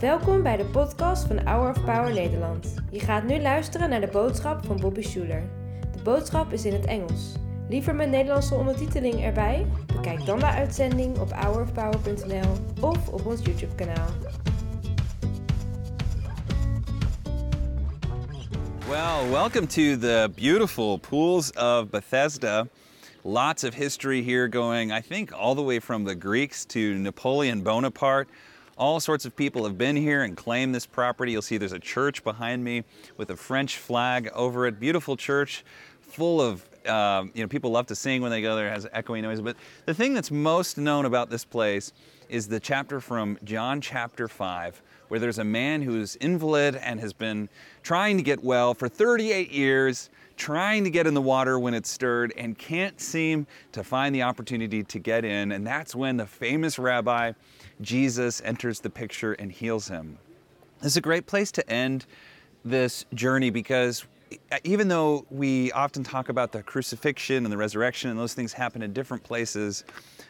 Welkom bij de podcast van Hour of Power Nederland. Je gaat nu luisteren naar de boodschap van Bobby Schuler. De boodschap is in het Engels. Liever met Nederlandse ondertiteling erbij? Bekijk dan de uitzending op hourofpower.nl of op ons YouTube kanaal. Well, welcome to the beautiful pools of Bethesda. Lots of history here going, I think, all the way from the Greeks to Napoleon Bonaparte. All sorts of people have been here and claimed this property. You'll see there's a church behind me with a French flag over it. Beautiful church, full of um, you know people love to sing when they go there. It has echoing noise. But the thing that's most known about this place is the chapter from John chapter five, where there's a man who's invalid and has been trying to get well for 38 years trying to get in the water when it's stirred and can't seem to find the opportunity to get in. And that's when the famous rabbi Jesus enters the picture and heals him. This is a great place to end this journey because even though we often talk about the crucifixion and the resurrection and those things happen in different places,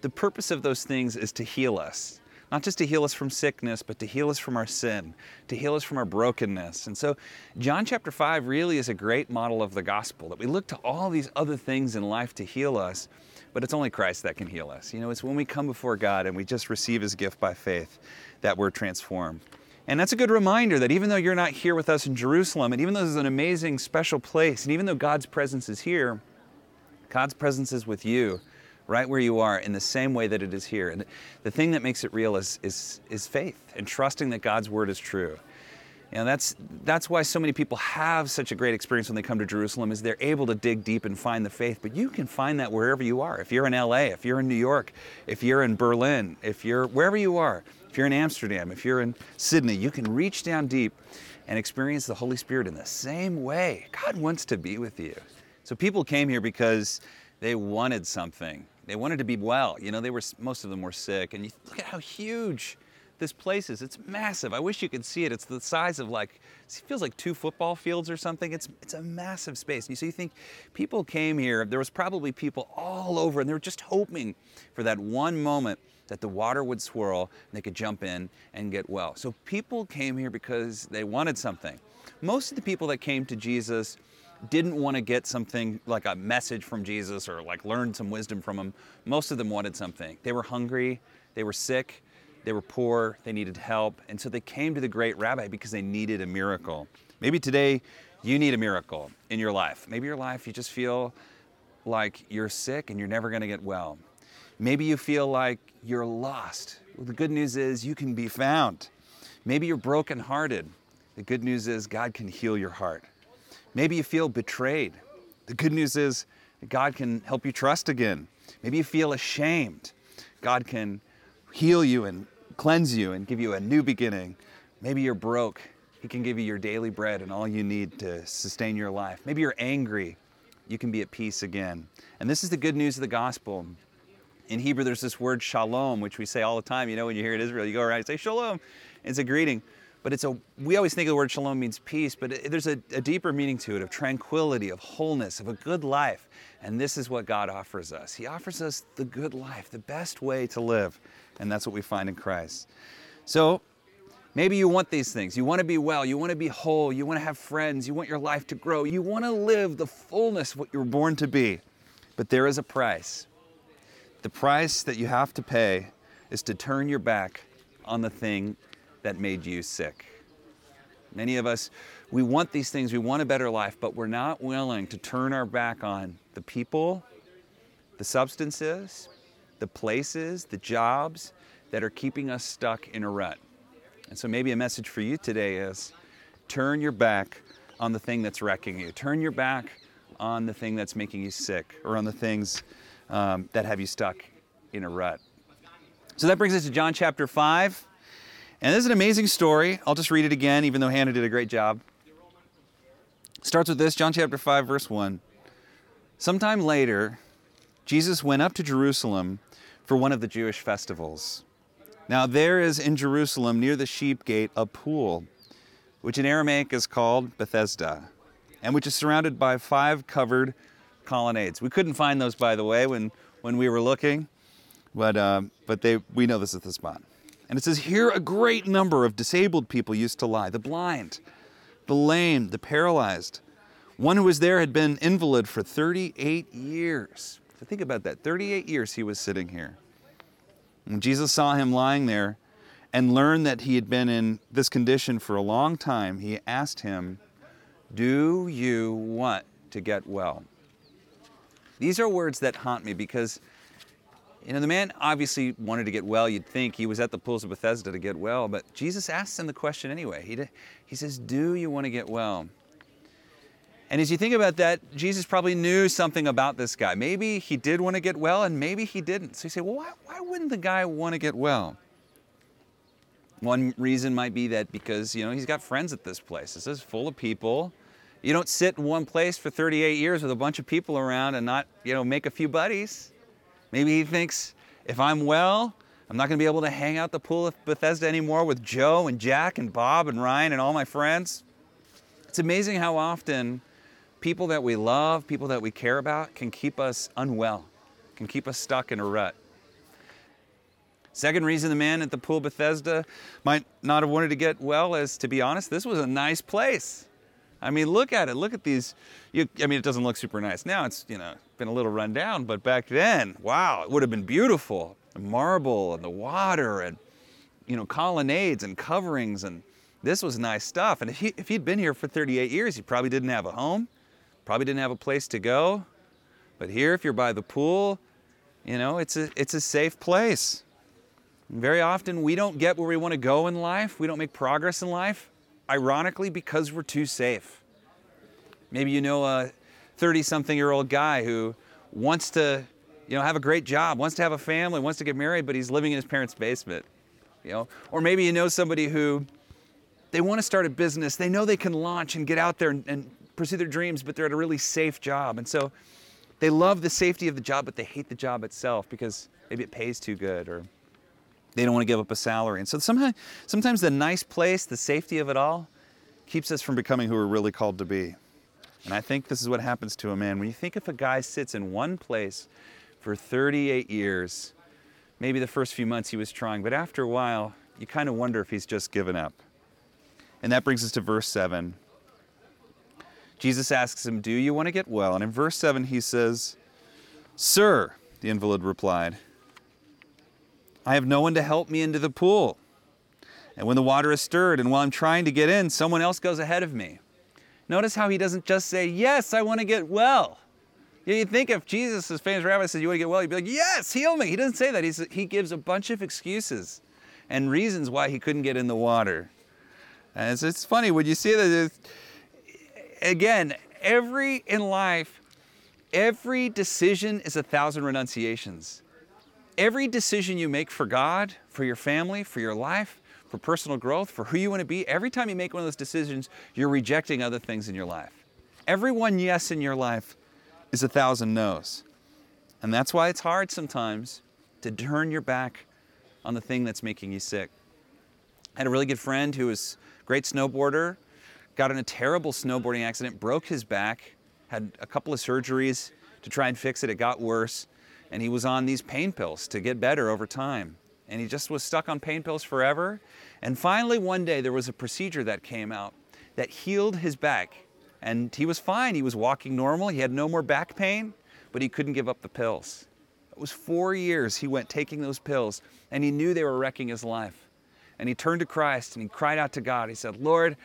the purpose of those things is to heal us not just to heal us from sickness, but to heal us from our sin, to heal us from our brokenness. And so, John chapter 5 really is a great model of the gospel that we look to all these other things in life to heal us, but it's only Christ that can heal us. You know, it's when we come before God and we just receive His gift by faith that we're transformed. And that's a good reminder that even though you're not here with us in Jerusalem, and even though this is an amazing, special place, and even though God's presence is here, God's presence is with you right where you are in the same way that it is here. And the thing that makes it real is, is, is faith and trusting that God's word is true. And that's, that's why so many people have such a great experience when they come to Jerusalem is they're able to dig deep and find the faith. But you can find that wherever you are. If you're in LA, if you're in New York, if you're in Berlin, if you're wherever you are, if you're in Amsterdam, if you're in Sydney, you can reach down deep and experience the Holy Spirit in the same way. God wants to be with you. So people came here because they wanted something. They wanted to be well. You know, they were most of them were sick, and you look at how huge this place is. It's massive. I wish you could see it. It's the size of like it feels like two football fields or something. It's it's a massive space. And so you think people came here. There was probably people all over, and they were just hoping for that one moment that the water would swirl and they could jump in and get well. So people came here because they wanted something. Most of the people that came to Jesus didn't want to get something like a message from Jesus or like learn some wisdom from him. Most of them wanted something. They were hungry, they were sick, they were poor, they needed help. And so they came to the great rabbi because they needed a miracle. Maybe today you need a miracle in your life. Maybe your life you just feel like you're sick and you're never going to get well. Maybe you feel like you're lost. Well, the good news is you can be found. Maybe you're brokenhearted. The good news is God can heal your heart. Maybe you feel betrayed. The good news is God can help you trust again. Maybe you feel ashamed. God can heal you and cleanse you and give you a new beginning. Maybe you're broke. He can give you your daily bread and all you need to sustain your life. Maybe you're angry. You can be at peace again. And this is the good news of the gospel. In Hebrew, there's this word shalom, which we say all the time. You know, when you hear it in Israel, you go around and say shalom. It's a greeting. But it's a we always think of the word shalom means peace but it, there's a, a, deeper meaning to it of tranquility of wholeness of a good life. And this is what god offers us. He offers us the good life the best way to live. And that's what we find in christ. So maybe you want these things. You want to be well. You want to be whole. You want to have friends. You want your life to grow. You want to live the fullness of what you were born to be. But there is a price the price that you have to pay is to turn your back on the thing that made you sick. Many of us, we want these things, we want a better life, but we're not willing to turn our back on the people, the substances, the places, the jobs that are keeping us stuck in a rut. And so maybe a message for you today is turn your back on the thing that's wrecking you. Turn your back on the thing that's making you sick or on the things um, that have you stuck in a rut. So that brings us to John chapter 5. And this is an amazing story. I'll just read it again, even though Hannah did a great job. starts with this John chapter 5, verse 1. Sometime later, Jesus went up to Jerusalem for one of the Jewish festivals. Now, there is in Jerusalem near the sheep gate a pool, which in Aramaic is called Bethesda, and which is surrounded by five covered colonnades. We couldn't find those, by the way, when, when we were looking, but, uh, but they, we know this is the spot. And it says, Here a great number of disabled people used to lie the blind, the lame, the paralyzed. One who was there had been invalid for 38 years. So think about that 38 years he was sitting here. When Jesus saw him lying there and learned that he had been in this condition for a long time, he asked him, Do you want to get well? These are words that haunt me because you know, the man obviously wanted to get well. You'd think he was at the pools of Bethesda to get well, but Jesus asks him the question anyway. He, he says, Do you want to get well? And as you think about that, Jesus probably knew something about this guy. Maybe he did want to get well, and maybe he didn't. So you say, Well, why, why wouldn't the guy want to get well? One reason might be that because, you know, he's got friends at this place. This is full of people. You don't sit in one place for 38 years with a bunch of people around and not, you know, make a few buddies. Maybe he thinks, if I'm well, I'm not going to be able to hang out the pool of Bethesda anymore with Joe and Jack and Bob and Ryan and all my friends. It's amazing how often people that we love, people that we care about, can keep us unwell, can keep us stuck in a rut. Second reason the man at the pool Bethesda might not have wanted to get well is, to be honest, this was a nice place. I mean, look at it. Look at these. You, I mean, it doesn't look super nice now. It's you know been a little run down, but back then, wow, it would have been beautiful. The marble and the water and you know colonnades and coverings and this was nice stuff. And if he if he'd been here for 38 years, he probably didn't have a home, probably didn't have a place to go. But here, if you're by the pool, you know it's a it's a safe place. very often, we don't get where we want to go in life. We don't make progress in life ironically, because we're too safe. Maybe you know a 30 something year old guy who wants to you know, have a great job, wants to have a family, wants to get married, but he's living in his parents' basement. You know, or maybe you know somebody who they want to start a business, they know they can launch and get out there and, and pursue their dreams, but they're at a really safe job. And so they love the safety of the job, but they hate the job itself because maybe it pays too good or they don't want to give up a salary. And so somehow, sometimes the nice place, the safety of it all, keeps us from becoming who we're really called to be. And I think this is what happens to a man. When you think if a guy sits in one place for 38 years, maybe the first few months he was trying, but after a while, you kind of wonder if he's just given up. And that brings us to verse 7. Jesus asks him, Do you want to get well? And in verse 7, he says, Sir, the invalid replied, I have no one to help me into the pool. And when the water is stirred, and while I'm trying to get in, someone else goes ahead of me. Notice how he doesn't just say, Yes, I want to get well. You think if Jesus, famous rabbi, said, You want to get well, he'd be like, Yes, heal me. He doesn't say that. He's, he gives a bunch of excuses and reasons why he couldn't get in the water. And it's, it's funny when you see that. Again, every in life, every decision is a thousand renunciations every decision you make for God, for your family, for your life, for personal growth, for who you want to be, every time you make one of those decisions, you're rejecting other things in your life. Every one yes in your life is a thousand no's. And that's why it's hard sometimes to turn your back on the thing that's making you sick. I had a really good friend who was a great snowboarder, got in a terrible snowboarding accident, broke his back, had a couple of surgeries to try and fix it. It got worse and he was on these pain pills to get better over time. And he just was stuck on pain pills forever. And finally, one day, there was a procedure that came out that healed his back. And he was fine. He was walking normal. He had no more back pain, but he couldn't give up the pills. It was four years he went taking those pills, and he knew they were wrecking his life. And he turned to Christ and he cried out to God. He said, Lord,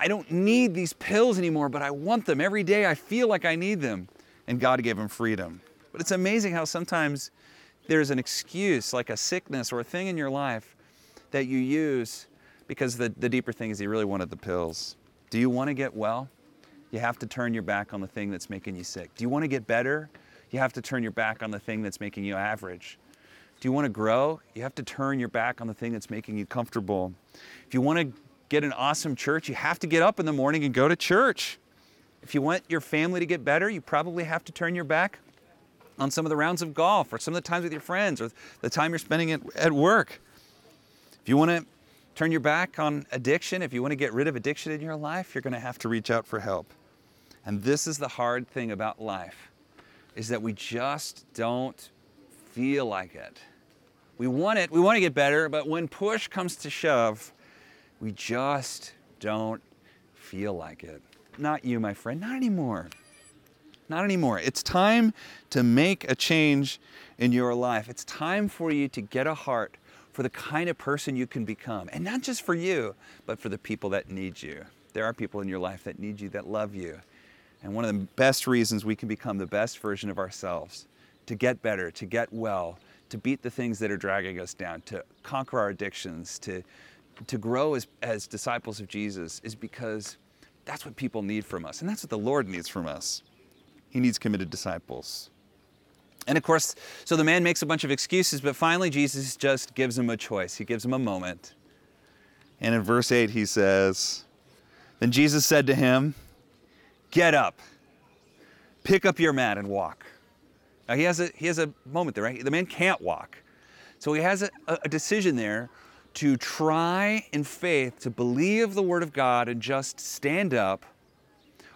I don't need these pills anymore, but I want them. Every day I feel like I need them. And God gave him freedom. But it's amazing how sometimes there's an excuse, like a sickness or a thing in your life, that you use because the, the deeper thing is you really wanted the pills. Do you want to get well? You have to turn your back on the thing that's making you sick. Do you want to get better? You have to turn your back on the thing that's making you average. Do you want to grow? You have to turn your back on the thing that's making you comfortable. If you want to get an awesome church, you have to get up in the morning and go to church. If you want your family to get better, you probably have to turn your back on some of the rounds of golf or some of the times with your friends or the time you're spending at, at work. If you want to turn your back on addiction, if you want to get rid of addiction in your life, you're going to have to reach out for help. And this is the hard thing about life is that we just don't feel like it. We want it, we want to get better, but when push comes to shove, we just don't feel like it. Not you, my friend, not anymore. Not anymore. It's time to make a change in your life. It's time for you to get a heart for the kind of person you can become. And not just for you, but for the people that need you. There are people in your life that need you, that love you. And one of the best reasons we can become the best version of ourselves, to get better, to get well, to beat the things that are dragging us down, to conquer our addictions, to, to grow as, as disciples of Jesus, is because that's what people need from us. And that's what the Lord needs from us. He needs committed disciples. And of course, so the man makes a bunch of excuses, but finally Jesus just gives him a choice. He gives him a moment. And in verse 8, he says, Then Jesus said to him, Get up, pick up your mat, and walk. Now he has a, he has a moment there, right? The man can't walk. So he has a, a decision there to try in faith to believe the word of God and just stand up,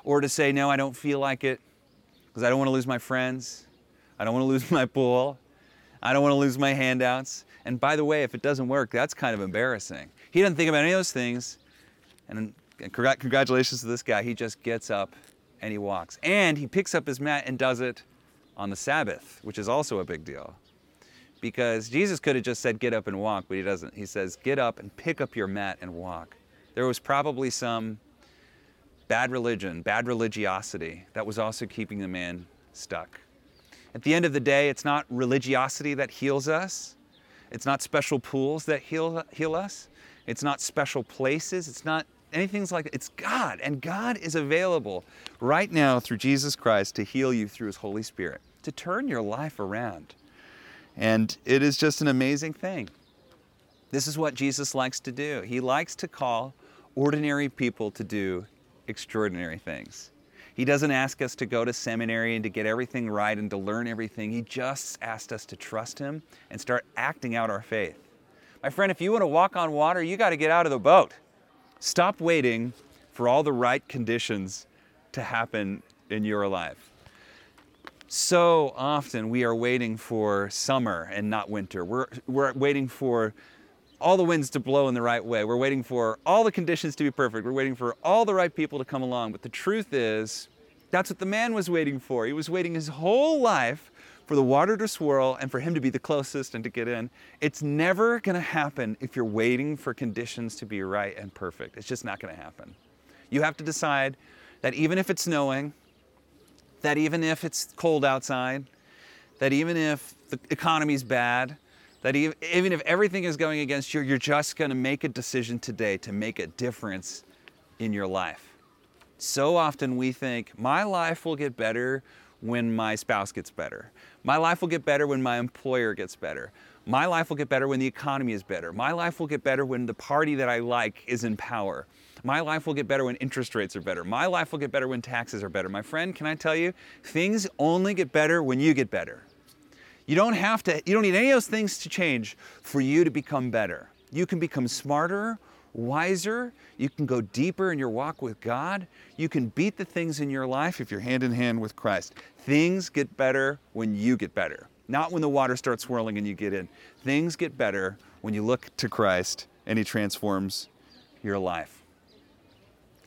or to say, No, I don't feel like it because I don't want to lose my friends. I don't want to lose my pool. I don't want to lose my handouts. And by the way, if it doesn't work, that's kind of embarrassing. He doesn't think about any of those things. And congratulations to this guy. He just gets up and he walks. And he picks up his mat and does it on the Sabbath, which is also a big deal. Because Jesus could have just said, get up and walk, but he doesn't. He says, get up and pick up your mat and walk. There was probably some bad religion, bad religiosity that was also keeping the man stuck. At the end of the day, it's not religiosity that heals us. It's not special pools that heal, heal us. It's not special places. It's not anything like that. It's God. And God is available right now through Jesus Christ to heal you through His Holy Spirit, to turn your life around. And it is just an amazing thing. This is what Jesus likes to do. He likes to call ordinary people to do extraordinary things. He doesn't ask us to go to seminary and to get everything right and to learn everything. He just asked us to trust Him and start acting out our faith. My friend, if you want to walk on water, you got to get out of the boat. Stop waiting for all the right conditions to happen in your life. So often we are waiting for summer and not winter. We're, we're waiting for all the winds to blow in the right way. We're waiting for all the conditions to be perfect. We're waiting for all the right people to come along. But the truth is, that's what the man was waiting for. He was waiting his whole life for the water to swirl and for him to be the closest and to get in. It's never going to happen if you're waiting for conditions to be right and perfect. It's just not going to happen. You have to decide that even if it's snowing, that even if it's cold outside, that even if the economy's bad, that even if everything is going against you, you're just going to make a decision today to make a difference in your life. So often we think, my life will get better when my spouse gets better. My life will get better when my employer gets better. My life will get better when the economy is better. My life will get better when the party that I like is in power. My life will get better when interest rates are better. My life will get better when taxes are better. My friend, can I tell you, things only get better when you get better. You don't have to, you don't need any of those things to change for you to become better. You can become smarter, wiser. You can go deeper in your walk with God. You can beat the things in your life if you're hand in hand with Christ. Things get better when you get better, not when the water starts swirling and you get in. Things get better when you look to Christ and He transforms your life.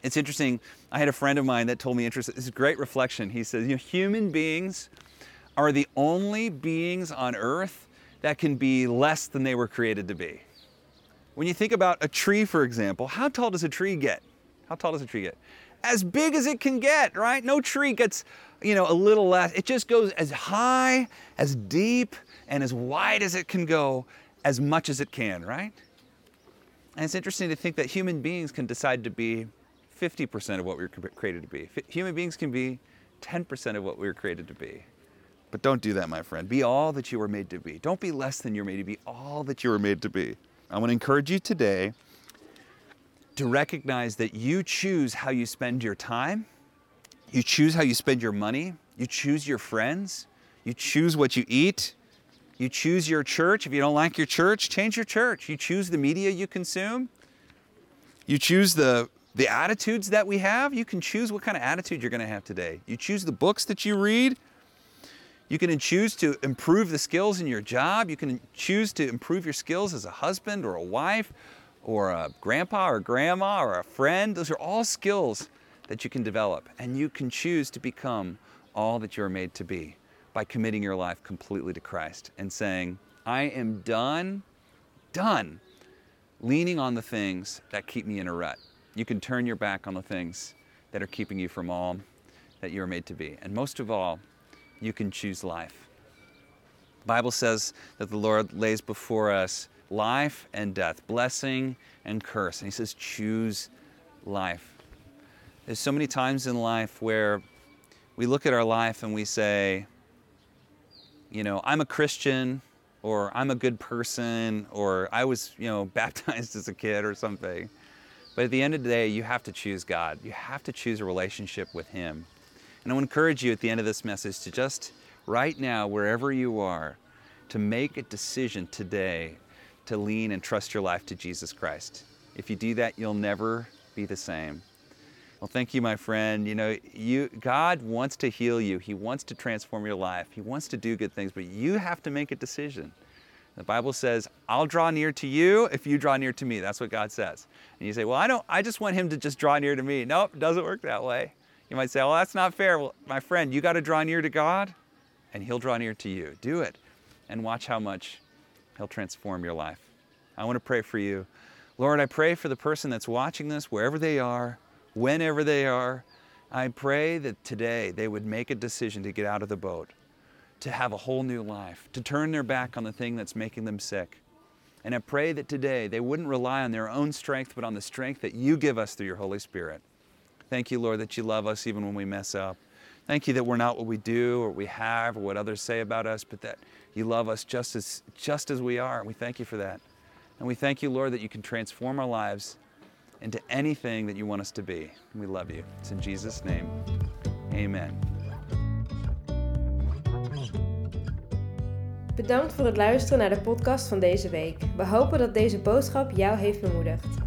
It's interesting. I had a friend of mine that told me interesting. This is great reflection. He says, you know, human beings are the only beings on earth that can be less than they were created to be. When you think about a tree, for example, how tall does a tree get? How tall does a tree get? As big as it can get, right? No tree gets, you know, a little less. It just goes as high, as deep, and as wide as it can go, as much as it can, right? And it's interesting to think that human beings can decide to be 50% of what we were created to be. Human beings can be 10% of what we were created to be. But don't do that, my friend. Be all that you were made to be. Don't be less than you're made to be, all that you were made to be. I want to encourage you today to recognize that you choose how you spend your time, you choose how you spend your money, you choose your friends, you choose what you eat, you choose your church. If you don't like your church, change your church. You choose the media you consume, you choose the the attitudes that we have. You can choose what kind of attitude you're going to have today. You choose the books that you read. You can choose to improve the skills in your job. You can choose to improve your skills as a husband or a wife or a grandpa or grandma or a friend. Those are all skills that you can develop. And you can choose to become all that you're made to be by committing your life completely to Christ and saying, I am done, done leaning on the things that keep me in a rut. You can turn your back on the things that are keeping you from all that you are made to be. And most of all, you can choose life. The Bible says that the Lord lays before us life and death, blessing and curse. And He says, choose life. There's so many times in life where we look at our life and we say, you know, I'm a Christian, or I'm a good person, or I was, you know, baptized as a kid or something. But at the end of the day, you have to choose God. You have to choose a relationship with Him. And I want to encourage you at the end of this message to just right now, wherever you are, to make a decision today to lean and trust your life to Jesus Christ. If you do that, you'll never be the same. Well, thank you, my friend. You know, you God wants to heal you. He wants to transform your life. He wants to do good things, but you have to make a decision. The Bible says, "I'll draw near to you if you draw near to me." That's what God says. And you say, "Well, I don't I just want him to just draw near to me." Nope, doesn't work that way. You might say, well, that's not fair. Well, my friend, you got to draw near to God, and He'll draw near to you. Do it, and watch how much He'll transform your life. I want to pray for you. Lord, I pray for the person that's watching this, wherever they are, whenever they are. I pray that today they would make a decision to get out of the boat, to have a whole new life, to turn their back on the thing that's making them sick. And I pray that today they wouldn't rely on their own strength, but on the strength that you give us through your Holy Spirit. Thank you, Lord, that you love us even when we mess up. Thank you that we're not what we do or we have or what others say about us, but that you love us just as, just as we are. We thank you for that. And we thank you, Lord, that you can transform our lives into anything that you want us to be. We love you. It's in Jesus' name. Amen. Bedankt voor het luisteren naar de podcast van deze week. We hopen dat deze boodschap jou heeft bemoedigd.